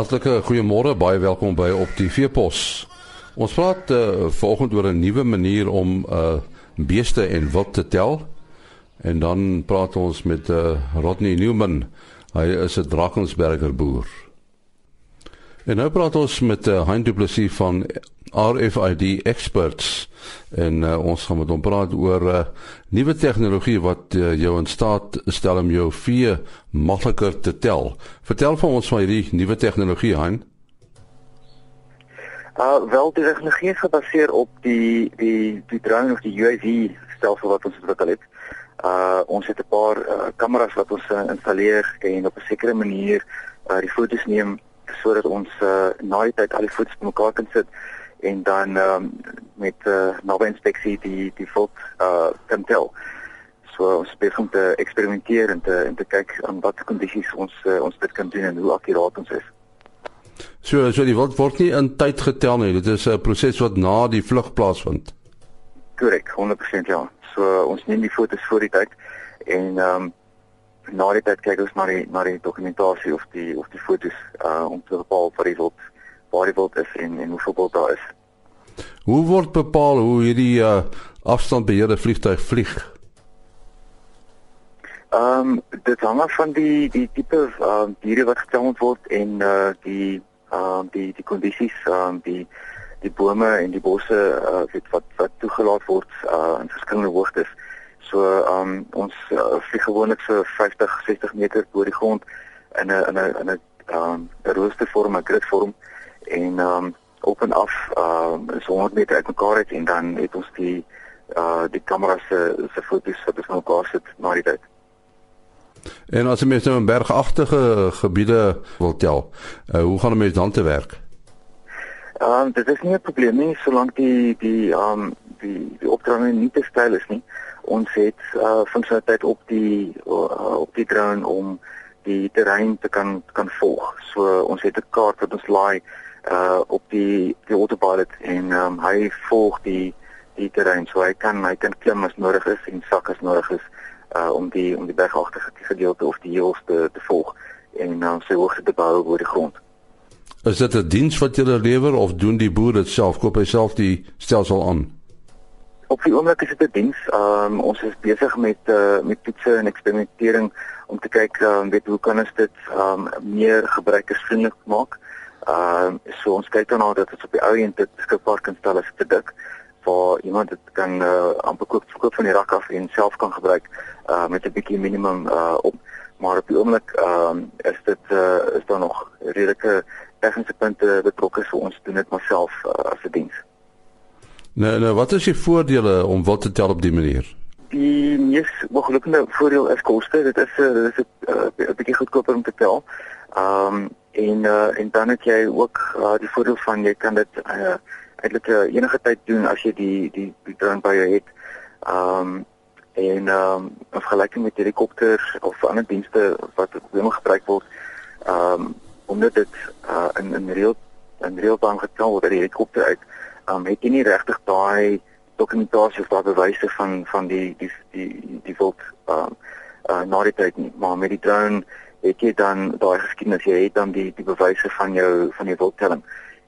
Hartlike goeiemôre, baie welkom by op die Veepos. Ons praat uh, vanoggend oor 'n nuwe manier om uh beeste en wild te tel. En dan praat ons met uh, Rodney Newman. Hy is 'n Drakensberger boer. En nou praat ons met uh, Hein Du Plessis van RFID Experts en uh, ons gaan met hom praat oor uh, nuwe tegnologie wat uh, jou in staat stel om jou vee makliker te tel. Vertel vir ons van hierdie nuwe tegnologie, Hein. Uh wel die tegnologie is gebaseer op die die die drone of die UAV stelsel wat ons ontwikkel het. Uh ons het 'n paar uh, kameras wat ons uh, installeer en op 'n sekere manier uh, die foto's neem sodat ons uh, na die tyd al die foto's bymekaar kan sit en dan um, met uh, naby inspeksie die die volk uh kan tel. So ons besig om te eksperimenteer en te en te kyk aan watter kondisies ons uh, ons dit kan doen en hoe akkuraat ons is. So so die word word nie in tyd getel nie. Dit is 'n proses wat na die vlug plaasvind. Korrek, 100% ja. So ons neem die foto's voor die tyd en ehm um, na die tyd kyk ons na die na die dokumentasie of die of die foto's uh om te bepaal wat die wild waar die wild is en en hoeveel wild daar is. Hoe word bepaal hoe hierdie uh, afstandbeheerde vliegtuig vlieg? Ehm um, dit hang af van die die tipe uh diere wat getel word en uh die ehm uh, die die kondisies ehm um, die die bome en die bosse uh weet wat wat toegelaat word uh in verskillende hoogtes. So um, ons uh, vlieg gewoonlik so 50 60 meter bo die grond in 'n in 'n in 'n ehm 'n roostervorm, 'n gridvorm en um, op en af um, so 100 meter uitmekaar uit en dan het ons die uh die kameras se se foto's wat ons nou mekaar sit na die tyd. En as jy mens nou in bergagtige gebiede wil tel, uh, hoe gaan 'n mens dan te werk? Ehm um, dit is nie 'n probleem nie solank die die ehm um, die die opdragte nie te styl is nie. Ons het uh funksionaliteit op die uh, op die drone om die terrein te kan kan volg. So ons het 'n kaart wat ons laai uh op die die autopilot en um, hy volg die die terrein. So hy kan hy kan klim as nodig is en sak as nodig is uh om die om die bergagtige gedeelte of die hills te te volg en dan uh, sy hoogte te behou oor die grond. Is dit 'n diens wat jy lewer of doen die boer dit self? Koop hy self die stelsel aan? Op die oomblik is dit 'n diens. Ehm um, ons is besig met uh met toetse en eksperimentering om te kyk ehm um, weet hoe kan ons dit ehm um, meer gebruikersvriendelik maak. Ehm um, so ons kyk dan na dat dit op die ou end dit beskikbaar kan stel as 'n produk waar iemand dit kan uh, amper koop verkoop van die rak af en self kan gebruik uh, met 'n bietjie minimum uh, op maar op die oomblik ehm um, is dit uh, is daar nog redelike tegniese punte betrokke so ons doen dit maar self uh, as 'n diens. Nou nou wat is die voordele om wat te tel op die manier? Die mees ongelukkige voordeel is koste. Dit is 'n dit is 'n bietjie goedkoper om te tel. Ehm um, en uh, en dan het jy ook uh, die voordeel van jy kan dit uh, eintlik uh, enige tyd doen as jy die die die drone by jou het. Ehm um, en ehm um, in vergelyking met helikopters of ander dienste wat ook gebruik word, ehm um, omdat dit uh, in in reël in reëlbaan getel word uit die helikopter uit, ehm um, het jy nie regtig daai dokumentasie of daai bewyse van van die die die die wild ehm um, uh, na die tyd nie, maar met die drone het jy dan daai geskiedenis, jy het dan die die bewyse van jou van jou wildtelling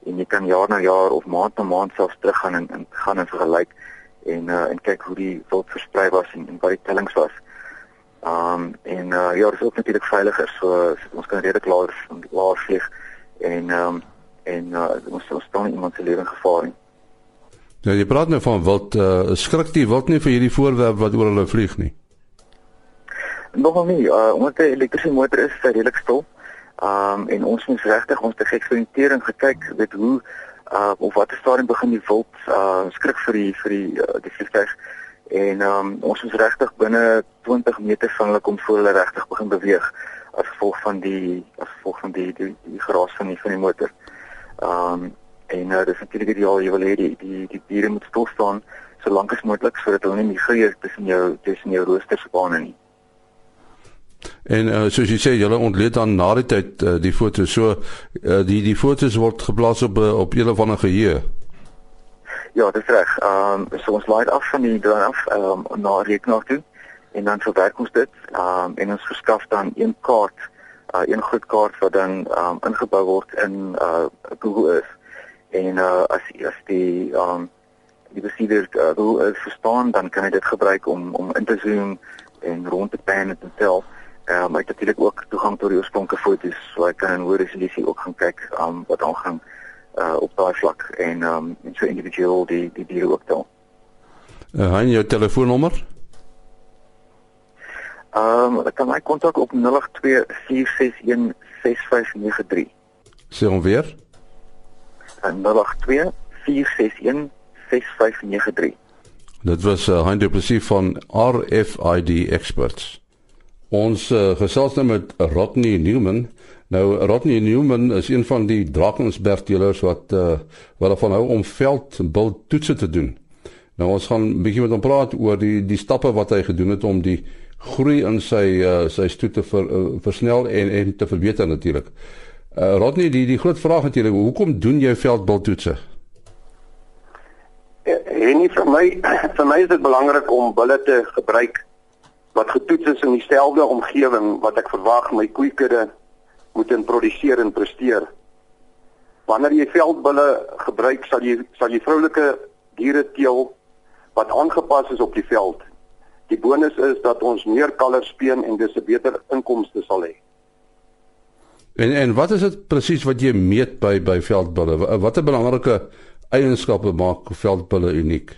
en jy kan jaar na jaar of maand na maand selfs teruggaan en, en gaan en vergelyk en uh, en kyk hoe die wild versprei was en, en wat die tellings was. Um en uh, ja, dit is ook natuurlik veiliger. So, so ons kan redelik laer laer vlieg en um en uh, ons ons staan iemand se lewe in gevaar nie. Ja, jy praat nou van wild uh, skrik die wild nie vir hierdie voorwerp wat oor hulle vlieg nie. Nogal nie. Uh, omdat die elektriese motor is redelik stil. Um en ons moet regtig ons te geëksperimenteer en gekyk weet hoe uh of watter stadium begin die wild uh skrik vir die vir die uh, die vliegtuig en um ons is regtig binne 20 meter van hulle kom voor hulle regtig begin beweeg as gevolg van die as gevolg van die die, die geraas van die van die motor. Um en uh, dis natuurlik ideaal jy wil hê die die die diere moet stil staan solank as moontlik sodat hulle nie migreer tussen jou tussen jou roostersbane nie. En uh, soos jy sê, julle ontleed dan na die tyd uh, die foto's. So uh, die die foto's word geplaas op op een of ander geheue. Ja, dis reg. Ehm um, so ons laai af van die drone af ehm um, na rekenaar toe en dan verwerk ons dit. Ehm um, en ons verskaf dan een kaart uh een groot kaart wat dan um ingebou word in uh Google is. En uh as as die um die bestuurder uh, Google is verstaan, dan kan hy dit gebruik om om in te zoom en rond te pan en te tel. Ehm um, maar natuurlik ook toegang tot die oorspronklike foto's, so ek kan in hoë resolusie ook gaan kyk um wat aangaan uh op daai vlak en um en so individueel die die diere ook tel. Uh, hy jou telefoonnommer? Ehm um, ek kan my kontak op 0824616593. Sê hom weer. 0824616593. Dit was uh, Hein Du Plessis van RFID Experts. Ons uh, gesels nou met Rodney Newman. Nou Rodney Newman is een van die Drakensberg dealers wat uh, wat daarvan hou om veldbil toetse te doen. Nou ons gaan 'n bietjie met hom praat oor die die stappe wat hy gedoen het om die groei in sy uh, sy stoet te ver, uh, versnel en en te verbeter natuurlik. Uh, Rodney, die die groot vraag natuurlik, hoekom doen jy veldbiltoetse? En nie vir my vir my is dit belangrik om bulle te gebruik wat getoets is in dieselfde omgewing wat ek verwag my koeikudde moet in produseer en presteer. Wanneer jy veldbulle gebruik, sal jy sal jy vroulike diere teel wat aangepas is op die veld Die bonus is dat ons meer kalvers speen en dis 'n beter inkomste sal hê. En en wat is dit presies wat jy meet by by veldbulle? Watter belangrike eienskappe maak veldbulle uniek?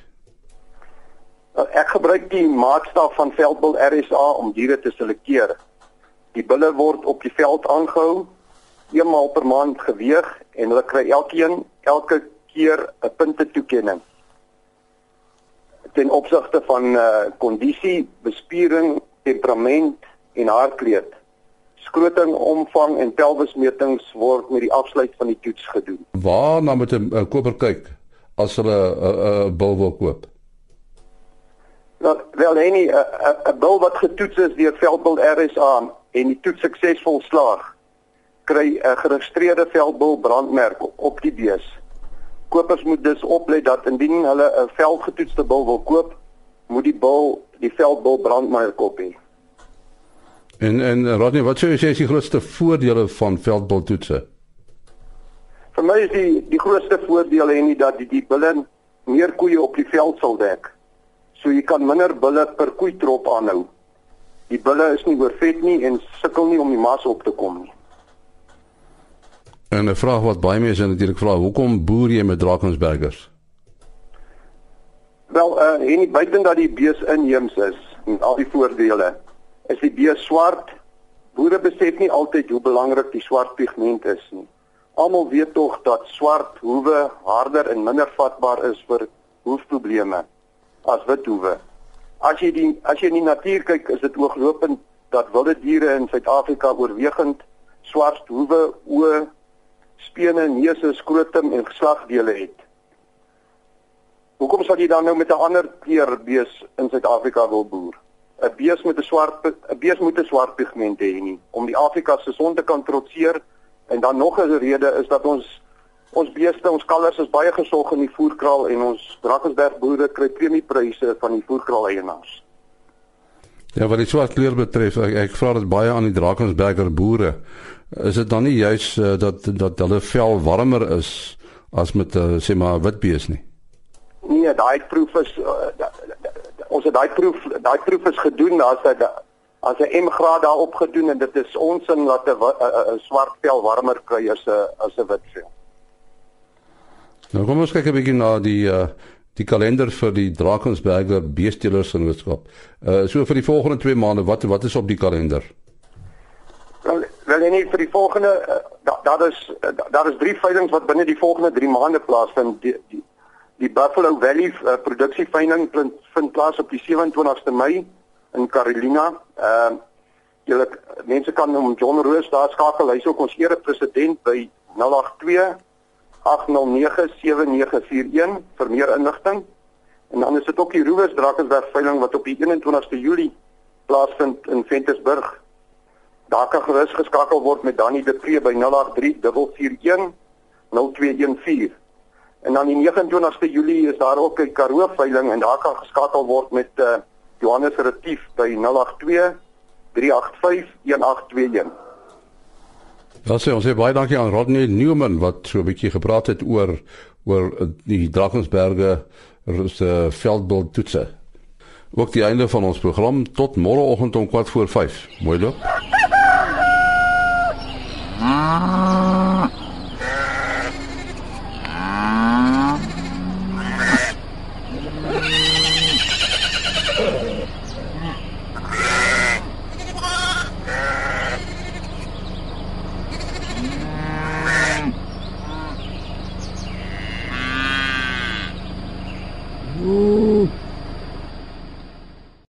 Nou, ek gebruik die maatstaf van veldbul RSA om diere te selekteer. Die bulle word op die veld aangehou, eenmaal per maand geweeg en hulle kry elkeen elke keer 'n punte toekenning ten opsigte van uh kondisie, bespiering, temperament en haarkleed. Skroting, omvang en pelvismetings word met die afsluit van die toets gedoen. Waar na met 'n uh, koper kyk as hulle 'n uh, 'n uh, bil wil koop? Nou, wel nee, 'n 'n bil wat getoets is deur Veldbil RSA en die toets suksesvol slaag, kry 'n geregistreerde Veldbil brandmerk op die bees. Kopers moet dus oplet dat indien hulle 'n veldgetoetste bil wil koop, moet die bil die veldbil brandmerk op hê. En en Rodney, wat sou jy sê is die grootste voordele van veldbil toetse? Vir my is die die grootste voordeel hê nie dat die die bulle meer koeie op die veld sal dek. So jy kan minder bulle per koei trop aanhou. Die bulle is nie oorvet nie en sukkel nie om die mas op te kom nie. En 'n vraag wat baie mense natuurlik vra, hoekom boer jy met Drakensbergers? Wel, uh en nie buiten dat die bees inheems is en al die voordele, is die bees swart. Boere besef nie altyd hoe belangrik die swart pigment is nie. Almal weet tog dat swart hoewe harder en minder vatbaar is vir hoefprobleme as wit hoewe. As jy die as jy in die natuur kyk, is dit ooglopend dat wilde diere in Suid-Afrika oorwegend swart hoewe, oë spene, neuse, skrotum en geslagdele het. Hoekom sal jy dan nou met 'n ander kleur bees in Suid-Afrika wil boer? 'n Bees met 'n swart 'n bees moet 'n swart pigment hê nie om die Afrika se son te kan trotseer en dan nog 'n rede is dat ons ons beeste, ons kalvers is baie gesog in die voerkraal en ons Drakensberg boere kry premiepryse van die voerkraal eienaars. Ja, wat die swart kleur betref, ek, ek vra dit baie aan die Drakensberger boere is dit dan nie juis uh, dat dat hulle vel warmer is as met uh, sê maar witbees nie? Nee, daai proef is uh, da, da, da, ons het daai proef daai proef is gedoen as hy as 'n M graad daarop gedoen en dit is ons in dat 'n swart vel warmer kry as 'n as 'n wit vel. Nou kom ons kyk 'n bietjie na die uh, die kalender vir die Drakensberger beestelers genootskap. Uh so vir die volgende 2 maande, wat wat is op die kalender? Wel nee, vir die volgende uh, daar is uh, daar is drie veilinge wat binne die volgende 3 maande plaasvind. Die, die die Buffalo Valley uh, produksieveiling vind plaas op die 27ste Mei in Carolina. Ehm uh, julle mense kan om John Roos daar skakel. Hy's ook ons ere president by 082 809 7941 vir meer inligting. En dan is dit ook die Rowers Drakensberg veiling wat op die 21ste Julie plaasvind in Ventersburg Daar kan gerus geskakel word met Danny de Pre by 083441 0214. En dan die 29ste Julie is daar ook 'n Karoo veiling en daar kan geskakel word met uh, Johannes Retief by 082 385 1821. Dan sê ons sê baie dankie aan Rodney Newman wat so 'n bietjie gepraat het oor oor die Drakensberge se veldbeeld toetse. Ook die einde van ons program tot môreoggend om 4 voor 5. Mooi loop. Ah.